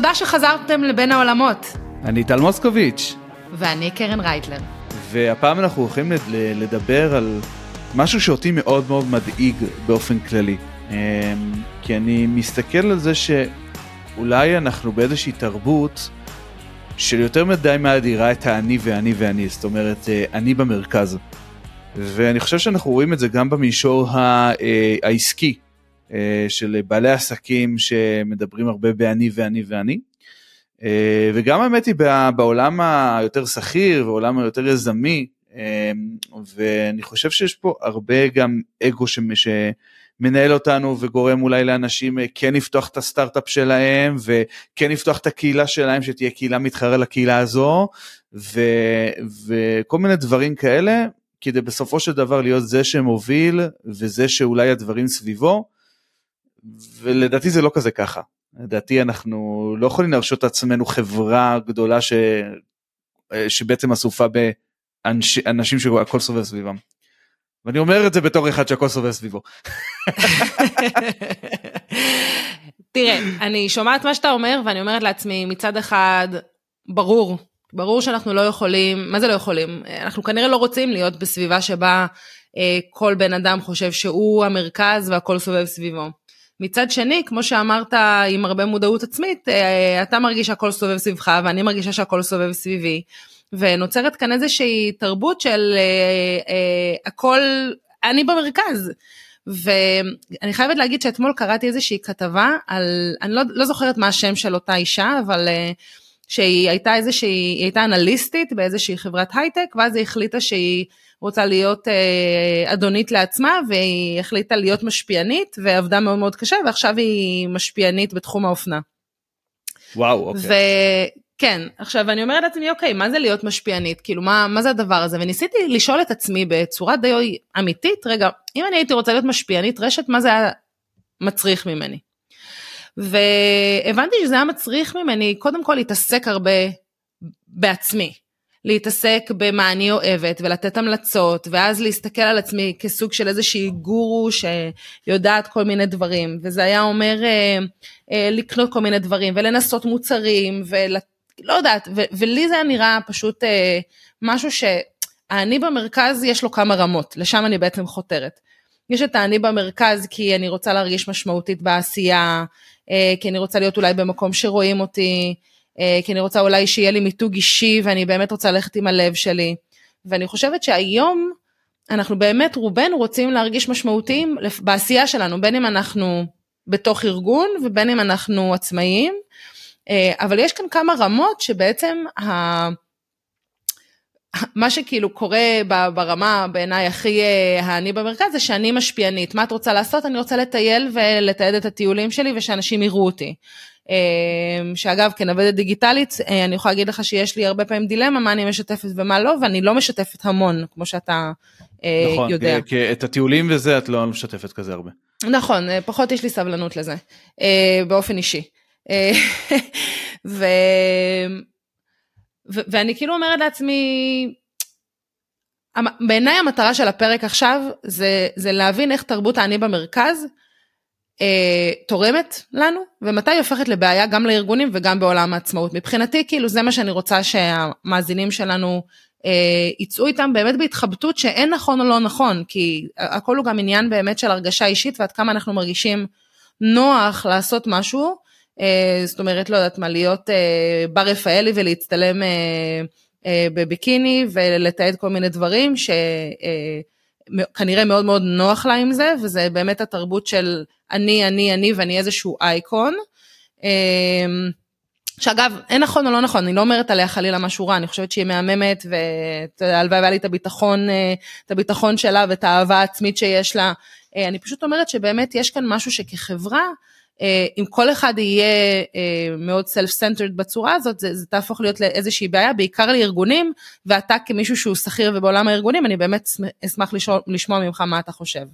תודה שחזרתם לבין העולמות. אני טל מוסקוביץ'. ואני קרן רייטלר. והפעם אנחנו הולכים לדבר על משהו שאותי מאוד מאוד מדאיג באופן כללי. אמ, כי אני מסתכל על זה שאולי אנחנו באיזושהי תרבות של יותר מדי מאדירה את האני ואני ואני, זאת אומרת, אה, אני במרכז. ואני חושב שאנחנו רואים את זה גם במישור אה, העסקי של בעלי עסקים שמדברים הרבה באני ואני ואני. וגם האמת היא בעולם היותר שכיר ועולם היותר יזמי, ואני חושב שיש פה הרבה גם אגו שמנהל אותנו וגורם אולי לאנשים כן לפתוח את הסטארט-אפ שלהם וכן לפתוח את הקהילה שלהם שתהיה קהילה מתחרה לקהילה הזו ו, וכל מיני דברים כאלה כדי בסופו של דבר להיות זה שמוביל וזה שאולי הדברים סביבו ולדעתי זה לא כזה ככה. לדעתי אנחנו לא יכולים להרשות את עצמנו חברה גדולה ש... שבעצם אסופה באנשים שהכל סובב סביבם. ואני אומר את זה בתור אחד שהכל סובב סביבו. תראה, אני שומעת מה שאתה אומר ואני אומרת לעצמי מצד אחד ברור ברור שאנחנו לא יכולים, מה זה לא יכולים? אנחנו כנראה לא רוצים להיות בסביבה שבה אה, כל בן אדם חושב שהוא המרכז והכל סובב סביבו. מצד שני, כמו שאמרת עם הרבה מודעות עצמית, אה, אתה מרגיש שהכל סובב סביבך ואני מרגישה שהכל סובב סביבי. ונוצרת כאן איזושהי תרבות של אה, אה, הכל, אני במרכז. ואני חייבת להגיד שאתמול קראתי איזושהי כתבה על, אני לא, לא זוכרת מה השם של אותה אישה, אבל אה, שהיא הייתה איזושהי, היא הייתה אנליסטית באיזושהי חברת הייטק, ואז היא החליטה שהיא רוצה להיות אה, אדונית לעצמה, והיא החליטה להיות משפיענית, ועבדה מאוד מאוד קשה, ועכשיו היא משפיענית בתחום האופנה. וואו, אוקיי. וכן, עכשיו אני אומרת לעצמי, אוקיי, מה זה להיות משפיענית? כאילו, מה, מה זה הדבר הזה? וניסיתי לשאול את עצמי בצורה די אמיתית, רגע, אם אני הייתי רוצה להיות משפיענית רשת, מה זה היה מצריך ממני? והבנתי שזה היה מצריך ממני קודם כל להתעסק הרבה בעצמי. להתעסק במה אני אוהבת ולתת המלצות ואז להסתכל על עצמי כסוג של איזושהי גורו שיודעת כל מיני דברים וזה היה אומר אה, אה, לקנות כל מיני דברים ולנסות מוצרים ולא יודעת ו- ולי זה נראה פשוט אה, משהו שאני במרכז יש לו כמה רמות לשם אני בעצם חותרת. יש את האני במרכז כי אני רוצה להרגיש משמעותית בעשייה אה, כי אני רוצה להיות אולי במקום שרואים אותי, כי אני רוצה אולי שיהיה לי מיתוג אישי ואני באמת רוצה ללכת עם הלב שלי. ואני חושבת שהיום אנחנו באמת רובנו רוצים להרגיש משמעותיים בעשייה שלנו, בין אם אנחנו בתוך ארגון ובין אם אנחנו עצמאיים, אה, אבל יש כאן כמה רמות שבעצם ה... מה שכאילו קורה ברמה בעיניי הכי האני במרכז זה שאני משפיענית, מה את רוצה לעשות? אני רוצה לטייל ולתעד את הטיולים שלי ושאנשים יראו אותי. אמ, שאגב כנוודת דיגיטלית אה, אני יכולה להגיד לך שיש לי הרבה פעמים דילמה מה אני משתפת ומה לא ואני לא משתפת המון כמו שאתה אה, נכון, יודע. נכון, כי את הטיולים וזה את לא משתפת כזה הרבה. נכון, אה, פחות יש לי סבלנות לזה באופן אישי. ו... ו- ואני כאילו אומרת לעצמי, בעיניי המטרה של הפרק עכשיו זה, זה להבין איך תרבות האני במרכז תורמת לנו ומתי היא הופכת לבעיה גם לארגונים וגם בעולם העצמאות. מבחינתי כאילו זה מה שאני רוצה שהמאזינים שלנו אה, יצאו איתם באמת בהתחבטות שאין נכון או לא נכון כי הכל הוא גם עניין באמת של הרגשה אישית ועד כמה אנחנו מרגישים נוח לעשות משהו אה, זאת אומרת, לא יודעת מה, להיות אה, בר רפאלי ולהצטלם אה, בביקיני ולתעד כל מיני דברים שכנראה מאוד מאוד נוח לה עם זה, וזה באמת התרבות של אני, אני, אני ואני איזשהו אייקון. שאגב, אין נכון או לא נכון, אני לא אומרת עליה חלילה משהו רע, אני חושבת שהיא מהממת, והלוואי והיה לי את הביטחון, את הביטחון שלה ואת האהבה העצמית שיש לה. אני פשוט אומרת שבאמת יש כאן משהו שכחברה, אה, אם כל אחד יהיה אה, מאוד self-centered בצורה הזאת, זה, זה תהפוך להיות לאיזושהי בעיה, בעיקר לארגונים, ואתה כמישהו שהוא שכיר ובעולם הארגונים, אני באמת אשמח לשמוע, לשמוע ממך מה אתה חושב.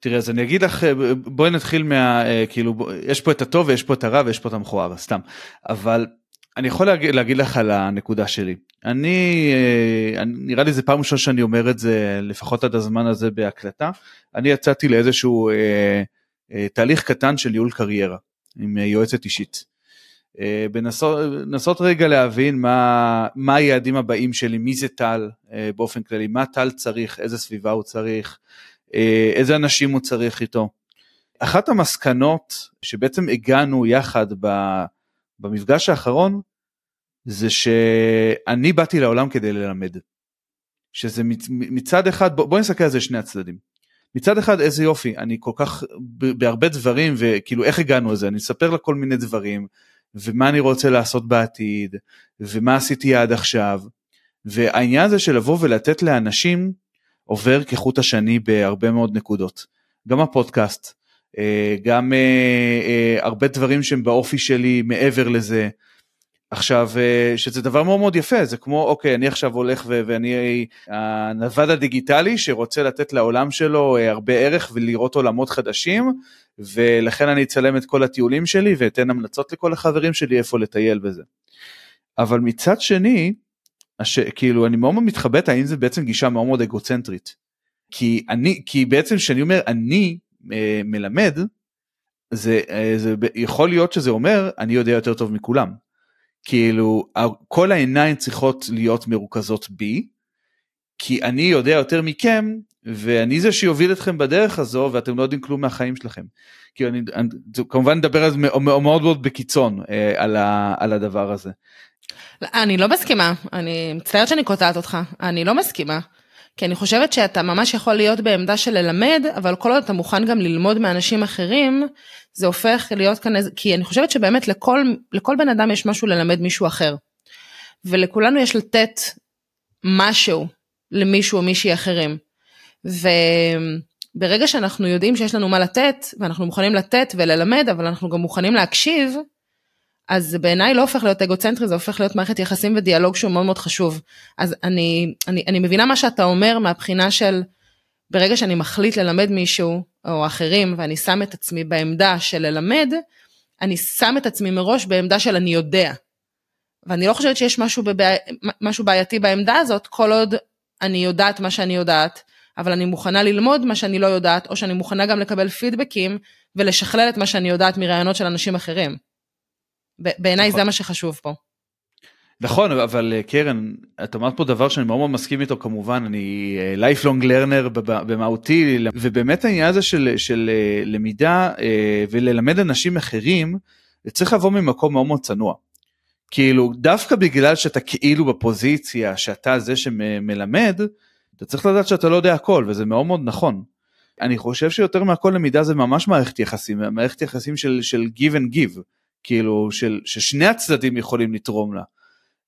תראה אז אני אגיד לך בואי נתחיל מה כאילו יש פה את הטוב ויש פה את הרע ויש פה את המכוער סתם. אבל אני יכול להגיד, להגיד לך על הנקודה שלי. אני, אני נראה לי זה פעם ראשונה שאני אומר את זה לפחות עד הזמן הזה בהקלטה. אני יצאתי לאיזשהו אה, אה, תהליך קטן של ייעול קריירה עם אה, יועצת אישית. אה, בנסות רגע להבין מה, מה היעדים הבאים שלי, מי זה טל אה, באופן כללי, מה טל צריך, איזה סביבה הוא צריך, אה, איזה אנשים הוא צריך איתו. אחת המסקנות שבעצם הגענו יחד במפגש האחרון, זה שאני באתי לעולם כדי ללמד. שזה מצד אחד, בוא נסתכל על זה שני הצדדים. מצד אחד איזה יופי, אני כל כך בהרבה דברים וכאילו איך הגענו לזה, אני אספר לה כל מיני דברים ומה אני רוצה לעשות בעתיד ומה עשיתי עד עכשיו. והעניין הזה של לבוא ולתת לאנשים עובר כחוט השני בהרבה מאוד נקודות. גם הפודקאסט, אה, גם אה, אה, הרבה דברים שהם באופי שלי מעבר לזה. עכשיו שזה דבר מאוד מאוד יפה זה כמו אוקיי אני עכשיו הולך ואני הנווד הדיגיטלי שרוצה לתת לעולם שלו הרבה ערך ולראות עולמות חדשים ולכן אני אצלם את כל הטיולים שלי ואתן המלצות לכל החברים שלי איפה לטייל בזה. אבל מצד שני הש... כאילו אני מאוד מתחבט האם זה בעצם גישה מאוד מאוד אגוצנטרית. כי אני כי בעצם כשאני אומר אני אה, מלמד זה, אה, זה יכול להיות שזה אומר אני יודע יותר טוב מכולם. כאילו כל העיניים צריכות להיות מרוכזות בי כי אני יודע יותר מכם ואני זה שיוביל אתכם בדרך הזו ואתם לא יודעים כלום מהחיים שלכם. כי אני, אני כמובן נדבר על זה מאוד מאוד, בקיצון אה, על, ה, על הדבר הזה. אני לא מסכימה, אני מצטערת שאני קוטעת אותך, אני לא מסכימה. כי אני חושבת שאתה ממש יכול להיות בעמדה של ללמד, אבל כל עוד אתה מוכן גם ללמוד מאנשים אחרים, זה הופך להיות כאן איזה, כי אני חושבת שבאמת לכל, לכל בן אדם יש משהו ללמד מישהו אחר. ולכולנו יש לתת משהו למישהו או מישהי אחרים. וברגע שאנחנו יודעים שיש לנו מה לתת, ואנחנו מוכנים לתת וללמד, אבל אנחנו גם מוכנים להקשיב, אז זה בעיניי לא הופך להיות אגוצנטרי, זה הופך להיות מערכת יחסים ודיאלוג שהוא מאוד מאוד חשוב. אז אני, אני, אני מבינה מה שאתה אומר מהבחינה של ברגע שאני מחליט ללמד מישהו או אחרים ואני שם את עצמי בעמדה של ללמד, אני שם את עצמי מראש בעמדה של אני יודע. ואני לא חושבת שיש משהו, בבע... משהו בעייתי בעמדה הזאת, כל עוד אני יודעת מה שאני יודעת, אבל אני מוכנה ללמוד מה שאני לא יודעת, או שאני מוכנה גם לקבל פידבקים ולשכלל את מה שאני יודעת מרעיונות של אנשים אחרים. בעיניי נכון. זה מה שחשוב פה. נכון אבל אה, קרן את אמרת פה דבר שאני מאוד מאוד מסכים איתו כמובן אני lifelong אה, learner במהותי ובאמת העניין הזה של, של אה, למידה וללמד אנשים אחרים זה צריך לבוא ממקום מאוד מאוד צנוע. כאילו דווקא בגלל שאתה כאילו בפוזיציה שאתה זה שמלמד אתה צריך לדעת שאתה לא יודע הכל וזה מאוד מאוד נכון. אני חושב שיותר מהכל למידה זה ממש מערכת יחסים מערכת יחסים של, של give and give כאילו של ששני הצדדים יכולים לתרום לה.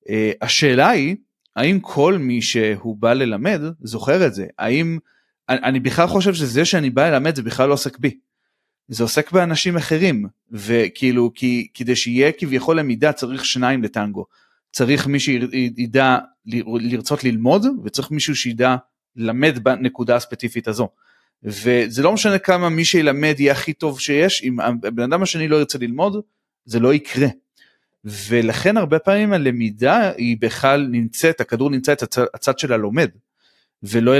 Uh, השאלה היא האם כל מי שהוא בא ללמד זוכר את זה האם אני, אני בכלל חושב שזה שאני בא ללמד זה בכלל לא עוסק בי. זה עוסק באנשים אחרים וכאילו כי כדי שיהיה כביכול למידה צריך שניים לטנגו צריך מי שידע לרצות ללמוד וצריך מישהו שידע ללמד בנקודה הספציפית הזו. וזה לא משנה כמה מי שילמד יהיה הכי טוב שיש אם הבן אדם השני לא ירצה ללמוד זה לא יקרה. ולכן הרבה פעמים הלמידה היא בכלל נמצאת, הכדור נמצא הצד, הצד של הלומד, ולא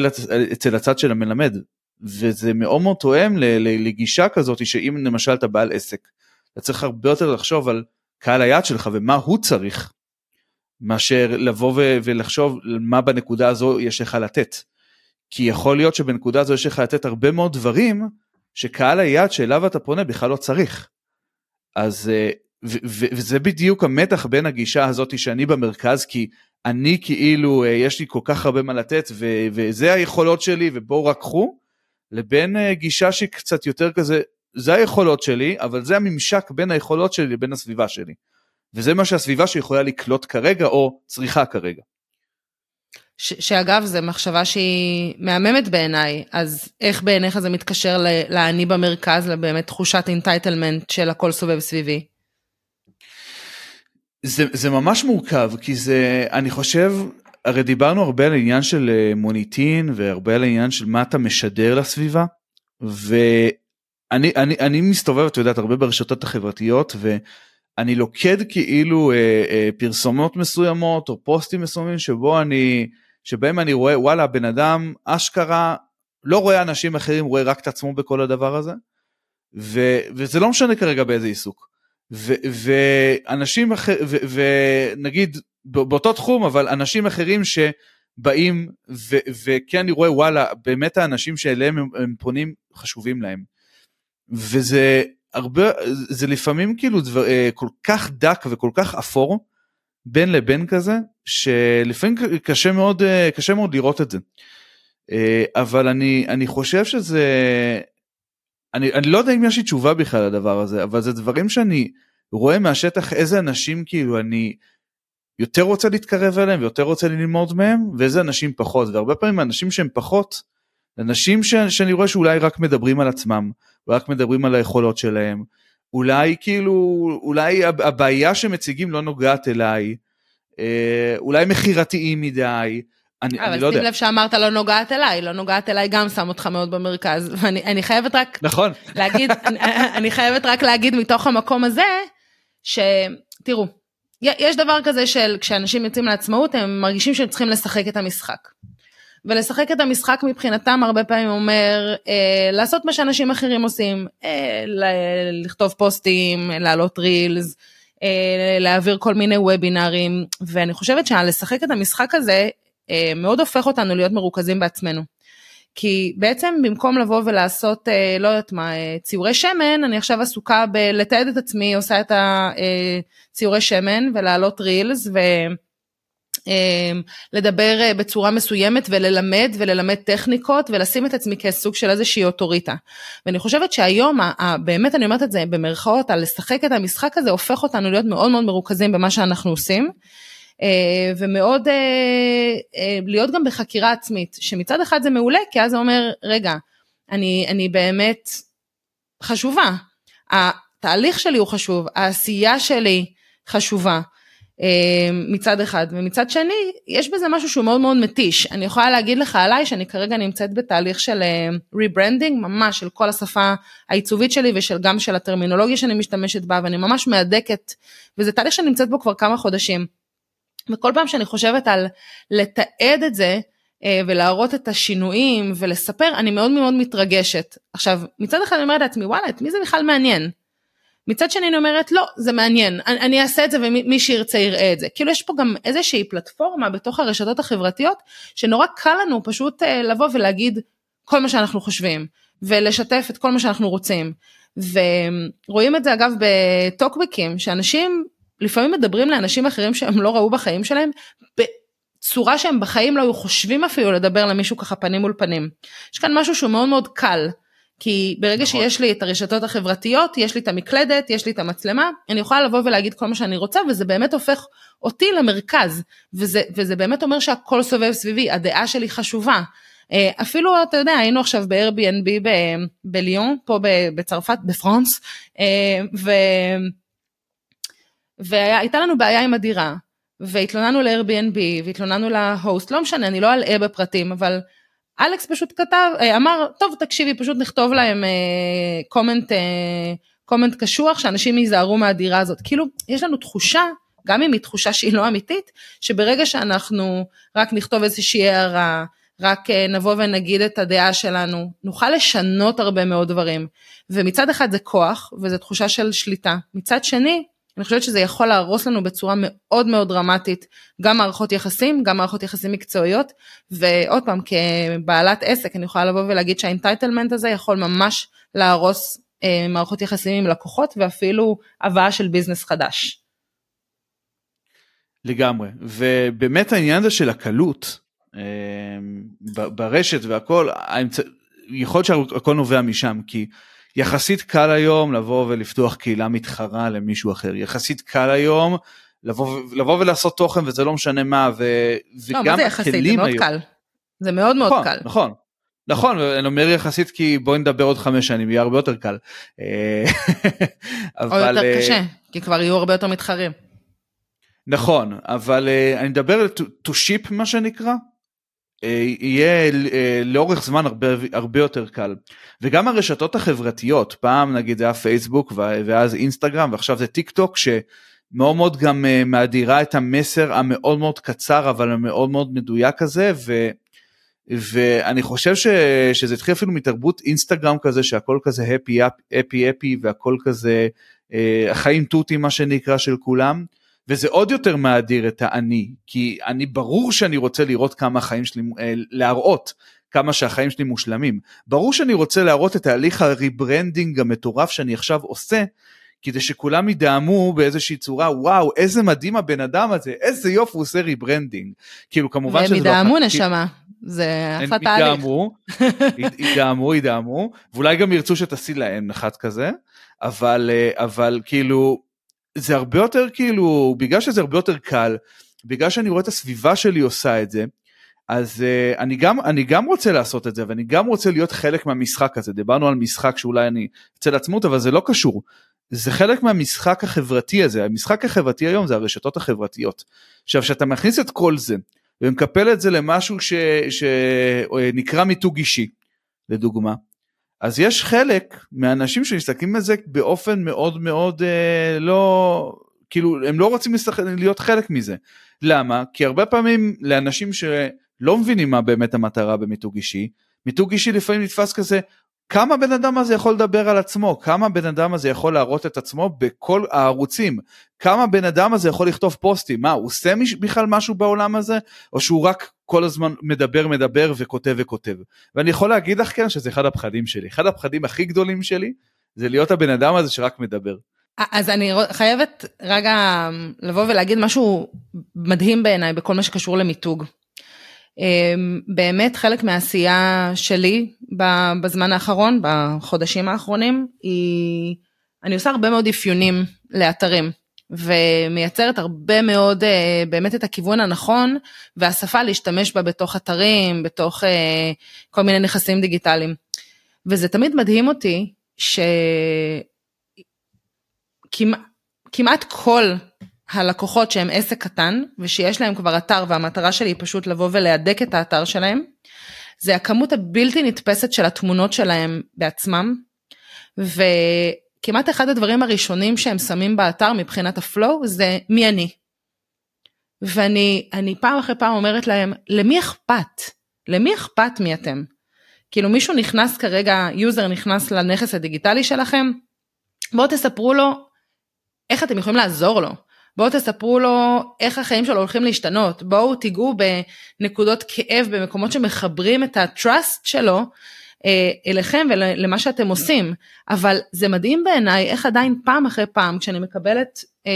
אצל הצד של המלמד. וזה מאוד מאוד תואם לגישה כזאת שאם למשל אתה בעל עסק, אתה צריך הרבה יותר לחשוב על קהל היעד שלך ומה הוא צריך, מאשר לבוא ולחשוב מה בנקודה הזו יש לך לתת. כי יכול להיות שבנקודה הזו יש לך לתת הרבה מאוד דברים שקהל היעד שאליו אתה פונה בכלל לא צריך. אז אה, וזה בדיוק המתח בין הגישה הזאת שאני במרכז כי אני כאילו אה, יש לי כל כך הרבה מה לתת וזה היכולות שלי ובואו רק קחו לבין אה, גישה שהיא קצת יותר כזה זה היכולות שלי אבל זה הממשק בין היכולות שלי לבין הסביבה שלי וזה מה שהסביבה שיכולה לקלוט כרגע או צריכה כרגע. ש- שאגב זו מחשבה שהיא מהממת בעיניי אז איך בעיניך זה מתקשר לאני במרכז לבאמת תחושת entitlement של הכל סובב סביבי. זה, זה ממש מורכב כי זה אני חושב הרי דיברנו הרבה על עניין של אה, מוניטין והרבה על העניין של מה אתה משדר לסביבה ואני אני, אני מסתובב את יודעת הרבה ברשתות החברתיות ואני לוקד כאילו אה, אה, פרסומות מסוימות או פוסטים מסוימים שבו אני שבהם אני רואה וואלה בן אדם אשכרה לא רואה אנשים אחרים רואה רק את עצמו בכל הדבר הזה ו, וזה לא משנה כרגע באיזה עיסוק. ואנשים אחר, ונגיד באותו תחום, אבל אנשים אחרים שבאים, וכן אני רואה וואלה, באמת האנשים שאליהם הם, הם פונים חשובים להם. וזה הרבה, זה לפעמים כאילו דבר, אה, כל כך דק וכל כך אפור בין לבין כזה, שלפעמים קשה מאוד, אה, קשה מאוד לראות את זה. אה, אבל אני, אני חושב שזה, אני, אני לא יודע אם יש לי תשובה בכלל לדבר הזה, אבל זה דברים שאני רואה מהשטח איזה אנשים כאילו אני יותר רוצה להתקרב אליהם ויותר רוצה ללמוד מהם, ואיזה אנשים פחות, והרבה פעמים אנשים שהם פחות, אנשים ש, שאני רואה שאולי רק מדברים על עצמם, ורק מדברים על היכולות שלהם, אולי כאילו, אולי הבעיה שמציגים לא נוגעת אליי, אה, אולי מכירתיים מדי, אני, אני לא יודע. אבל שים לב שאמרת לא נוגעת אליי, לא נוגעת אליי גם שם אותך מאוד במרכז, ואני חייבת רק נכון. להגיד, אני, אני חייבת רק להגיד מתוך המקום הזה, שתראו, יש דבר כזה של כשאנשים יוצאים לעצמאות הם מרגישים שהם צריכים לשחק את המשחק. ולשחק את המשחק מבחינתם הרבה פעמים אומר אה, לעשות מה שאנשים אחרים עושים, אה, לכתוב פוסטים, להעלות רילס, אה, להעביר כל מיני וובינארים, ואני חושבת שלשחק את המשחק הזה אה, מאוד הופך אותנו להיות מרוכזים בעצמנו. כי בעצם במקום לבוא ולעשות, אה, לא יודעת מה, אה, ציורי שמן, אני עכשיו עסוקה בלתעד את עצמי, עושה את הציורי שמן ולהעלות רילס ולדבר בצורה מסוימת וללמד וללמד טכניקות ולשים את עצמי כסוג של איזושהי אוטוריטה. ואני חושבת שהיום, באמת אני אומרת את זה במרכאות, על לשחק את המשחק הזה הופך אותנו להיות מאוד מאוד מרוכזים במה שאנחנו עושים. אה, ומאוד אה, אה, להיות גם בחקירה עצמית, שמצד אחד זה מעולה, כי אז זה אומר, רגע, אני, אני באמת חשובה, התהליך שלי הוא חשוב, העשייה שלי חשובה. מצד אחד, ומצד שני, יש בזה משהו שהוא מאוד מאוד מתיש. אני יכולה להגיד לך עליי שאני כרגע נמצאת בתהליך של rebranding, ממש של כל השפה העיצובית שלי וגם של הטרמינולוגיה שאני משתמשת בה, ואני ממש מהדקת, וזה תהליך שאני נמצאת בו כבר כמה חודשים. וכל פעם שאני חושבת על לתעד את זה אה, ולהראות את השינויים ולספר, אני מאוד מאוד מתרגשת. עכשיו, מצד אחד אני אומרת לעצמי, וואלה, את מי זה בכלל מעניין? מצד שני אני אומרת, לא, זה מעניין, אני, אני אעשה את זה ומי שירצה יראה את זה. כאילו יש פה גם איזושהי פלטפורמה בתוך הרשתות החברתיות, שנורא קל לנו פשוט אה, לבוא ולהגיד כל מה שאנחנו חושבים, ולשתף את כל מה שאנחנו רוצים. ורואים את זה אגב בטוקבקים, שאנשים לפעמים מדברים לאנשים אחרים שהם לא ראו בחיים שלהם בצורה שהם בחיים לא היו חושבים אפילו לדבר למישהו ככה פנים מול פנים. יש כאן משהו שהוא מאוד מאוד קל. כי ברגע נכון. שיש לי את הרשתות החברתיות, יש לי את המקלדת, יש לי את המצלמה, אני יכולה לבוא ולהגיד כל מה שאני רוצה, וזה באמת הופך אותי למרכז, וזה, וזה באמת אומר שהכל סובב סביבי, הדעה שלי חשובה. אה, אפילו, אתה יודע, היינו עכשיו ב-Airbnb בליון, פה בצרפת, בפרנס, אה, ו... והייתה לנו בעיה עם הדירה, והתלוננו ל-Airbnb, והתלוננו להוסט, לא משנה, אני לא אלאה בפרטים, אבל אלכס פשוט כתב, אה, אמר, טוב תקשיבי, פשוט נכתוב להם קומנט, אה, comment אה, קשוח, שאנשים ייזהרו מהדירה הזאת. כאילו, יש לנו תחושה, גם אם היא תחושה שהיא לא אמיתית, שברגע שאנחנו רק נכתוב איזושהי הערה, רק נבוא ונגיד את הדעה שלנו, נוכל לשנות הרבה מאוד דברים. ומצד אחד זה כוח, וזו תחושה של שליטה. מצד שני, אני חושבת שזה יכול להרוס לנו בצורה מאוד מאוד דרמטית גם מערכות יחסים, גם מערכות יחסים מקצועיות, ועוד פעם כבעלת עסק אני יכולה לבוא ולהגיד שה entitlement הזה יכול ממש להרוס אה, מערכות יחסים עם לקוחות ואפילו הבאה של ביזנס חדש. לגמרי, ובאמת העניין הזה של הקלות אה, ברשת והכל, יכול להיות שהכל נובע משם, כי יחסית קל היום לבוא ולפתוח קהילה מתחרה למישהו אחר, יחסית קל היום לבוא, לבוא ולעשות תוכן וזה לא משנה מה, ו, לא, וגם מה זה יחסית? זה מאוד היום... קל. זה מאוד מאוד נכון, קל. נכון, נכון, אני אומר יחסית כי בואי נדבר עוד חמש שנים, יהיה הרבה יותר קל. אה, אבל... או יותר אה, קשה, כי כבר יהיו הרבה יותר מתחרים. נכון, אבל אה, אני מדבר על to ship מה שנקרא, יהיה אה, לאורך זמן הרבה, הרבה יותר קל. וגם הרשתות החברתיות, פעם נגיד זה היה פייסבוק ואז אינסטגרם ועכשיו זה טיק טוק שמאוד מאוד גם אה, מאדירה את המסר המאוד מאוד קצר אבל המאוד מאוד מדויק הזה ו, ואני חושב ש, שזה התחיל אפילו מתרבות אינסטגרם כזה שהכל כזה happy happy happy והכל כזה אה, החיים תותים מה שנקרא של כולם, וזה עוד יותר מאדיר את האני, כי אני ברור שאני רוצה לראות כמה החיים שלי, אה, להראות כמה שהחיים שלי מושלמים. ברור שאני רוצה להראות את תהליך ה rebranding המטורף שאני עכשיו עושה, כדי שכולם ידהמו באיזושהי צורה, וואו, איזה מדהים הבן אדם הזה, איזה יופי הוא עושה rebranding. כאילו כמובן שזה לא... והם ידהמו נשמה. זה אחלה תהליך. ידהמו, ידהמו, ידהמו, ואולי גם ירצו שתעשי להם אחד כזה, אבל, אה, אבל כאילו, זה הרבה יותר כאילו, בגלל שזה הרבה יותר קל, בגלל שאני רואה את הסביבה שלי עושה את זה, אז uh, אני, גם, אני גם רוצה לעשות את זה ואני גם רוצה להיות חלק מהמשחק הזה. דיברנו על משחק שאולי אני אצא לעצמות אבל זה לא קשור. זה חלק מהמשחק החברתי הזה. המשחק החברתי היום זה הרשתות החברתיות. עכשיו כשאתה מכניס את כל זה ומקפל את זה למשהו שנקרא מיתוג אישי לדוגמה אז יש חלק מהאנשים שמסתכלים על זה באופן מאוד מאוד אה, לא כאילו הם לא רוצים להיות חלק מזה. למה? כי הרבה פעמים לאנשים ש... לא מבינים מה באמת המטרה במיתוג אישי. מיתוג אישי לפעמים נתפס כזה, כמה בן אדם הזה יכול לדבר על עצמו, כמה בן אדם הזה יכול להראות את עצמו בכל הערוצים, כמה בן אדם הזה יכול לכתוב פוסטים, מה הוא עושה בכלל משהו בעולם הזה, או שהוא רק כל הזמן מדבר מדבר וכותב וכותב. ואני יכול להגיד לך כן שזה אחד הפחדים שלי, אחד הפחדים הכי גדולים שלי זה להיות הבן אדם הזה שרק מדבר. אז אני חייבת רגע לבוא ולהגיד משהו מדהים בעיניי בכל מה שקשור למיתוג. אמ, באמת חלק מהעשייה שלי בזמן האחרון, בחודשים האחרונים, היא, אני עושה הרבה מאוד אפיונים לאתרים. ומייצרת הרבה מאוד אה, באמת את הכיוון הנכון והשפה להשתמש בה בתוך אתרים, בתוך אה, כל מיני נכסים דיגיטליים. וזה תמיד מדהים אותי שכמעט כל הלקוחות שהם עסק קטן ושיש להם כבר אתר והמטרה שלי היא פשוט לבוא ולהדק את האתר שלהם, זה הכמות הבלתי נתפסת של התמונות שלהם בעצמם, וכמעט אחד הדברים הראשונים שהם שמים באתר מבחינת ה flow זה מי אני. ואני אני פעם אחרי פעם אומרת להם, למי אכפת? למי אכפת מי אתם? כאילו מישהו נכנס כרגע, user נכנס לנכס הדיגיטלי שלכם, בואו תספרו לו איך אתם יכולים לעזור לו. בואו תספרו לו איך החיים שלו הולכים להשתנות, בואו תיגעו בנקודות כאב במקומות שמחברים את ה trust שלו אליכם ולמה שאתם עושים, אבל זה מדהים בעיניי איך עדיין פעם אחרי פעם כשאני מקבלת אה,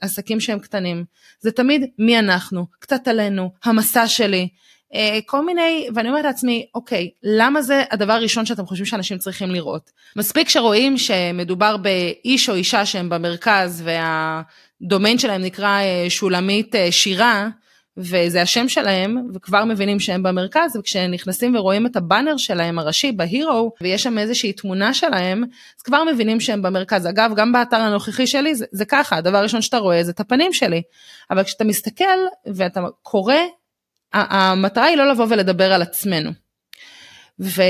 עסקים שהם קטנים, זה תמיד מי אנחנו, קצת עלינו, המסע שלי, אה, כל מיני, ואני אומרת לעצמי, אוקיי, למה זה הדבר הראשון שאתם חושבים שאנשים צריכים לראות? מספיק שרואים שמדובר באיש או אישה שהם במרכז והדומיין שלהם נקרא אה, שולמית אה, שירה, וזה השם שלהם, וכבר מבינים שהם במרכז, וכשנכנסים ורואים את הבאנר שלהם הראשי בהירו, ויש שם איזושהי תמונה שלהם, אז כבר מבינים שהם במרכז. אגב, גם באתר הנוכחי שלי זה, זה ככה, הדבר הראשון שאתה רואה זה את הפנים שלי. אבל כשאתה מסתכל ואתה קורא המטרה היא לא לבוא ולדבר על עצמנו. ו...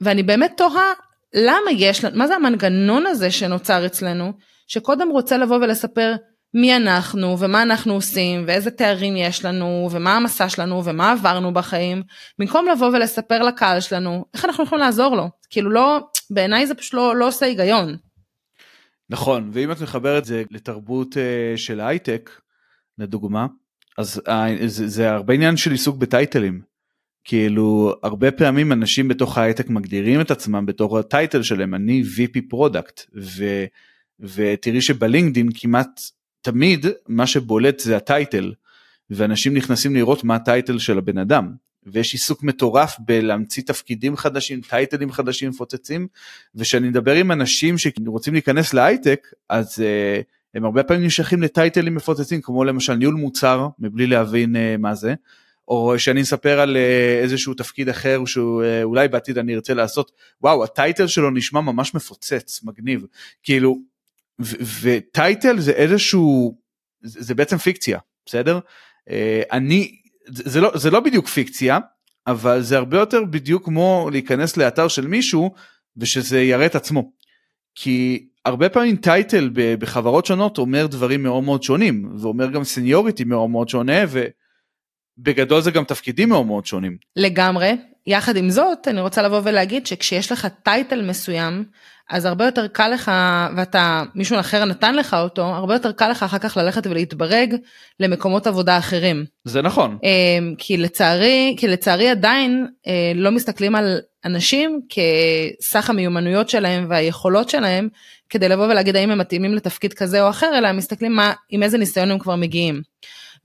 ואני באמת תוהה למה יש, מה זה המנגנון הזה שנוצר אצלנו, שקודם רוצה לבוא ולספר מי אנחנו ומה אנחנו עושים ואיזה תארים יש לנו ומה המסע שלנו ומה עברנו בחיים, במקום לבוא ולספר לקהל שלנו איך אנחנו יכולים לעזור לו. כאילו לא, בעיניי זה פשוט לא, לא עושה היגיון. נכון, ואם את מחברת זה לתרבות uh, של הייטק, לדוגמה, אז אה, זה, זה הרבה עניין של עיסוק ב טייטלים. כאילו הרבה פעמים אנשים בתוך ההייטק מגדירים את עצמם בתור הטייטל שלהם אני VP product ותראי שבלינקדין כמעט תמיד מה שבולט זה הטייטל ואנשים נכנסים לראות מה הטייטל של הבן אדם ויש עיסוק מטורף בלהמציא תפקידים חדשים טייטלים חדשים מפוצצים ושאני מדבר עם אנשים שרוצים להיכנס להייטק אז uh, הם הרבה פעמים נמשכים לטייטלים מפוצצים כמו למשל ניהול מוצר מבלי להבין uh, מה זה, או שאני אספר על uh, איזשהו תפקיד אחר שאולי בעתיד אני ארצה לעשות, וואו הטייטל שלו נשמע ממש מפוצץ, מגניב, כאילו, וטייטל זה איזשהו, זה, זה בעצם פיקציה, בסדר? Uh, אני, זה, זה, לא, זה לא בדיוק פיקציה, אבל זה הרבה יותר בדיוק כמו להיכנס לאתר של מישהו ושזה יראה את עצמו. כי הרבה פעמים טייטל בחברות שונות אומר דברים מאוד מאוד שונים ואומר גם seniority מאוד מאוד שונה בגדול זה גם תפקידים מאוד מאוד שונים. לגמרי. יחד עם זאת, אני רוצה לבוא ולהגיד שכשיש לך טייטל מסוים, אז הרבה יותר קל לך, ואתה, מישהו אחר נתן לך אותו, הרבה יותר קל לך אחר כך ללכת ולהתברג למקומות עבודה אחרים. זה נכון. אמ, כי לצערי, כי לצערי עדיין אה, לא מסתכלים על אנשים כסך המיומנויות שלהם והיכולות שלהם, כדי לבוא ולהגיד האם הם מתאימים לתפקיד כזה או אחר, אלא מסתכלים מה, עם איזה ניסיון הם כבר מגיעים.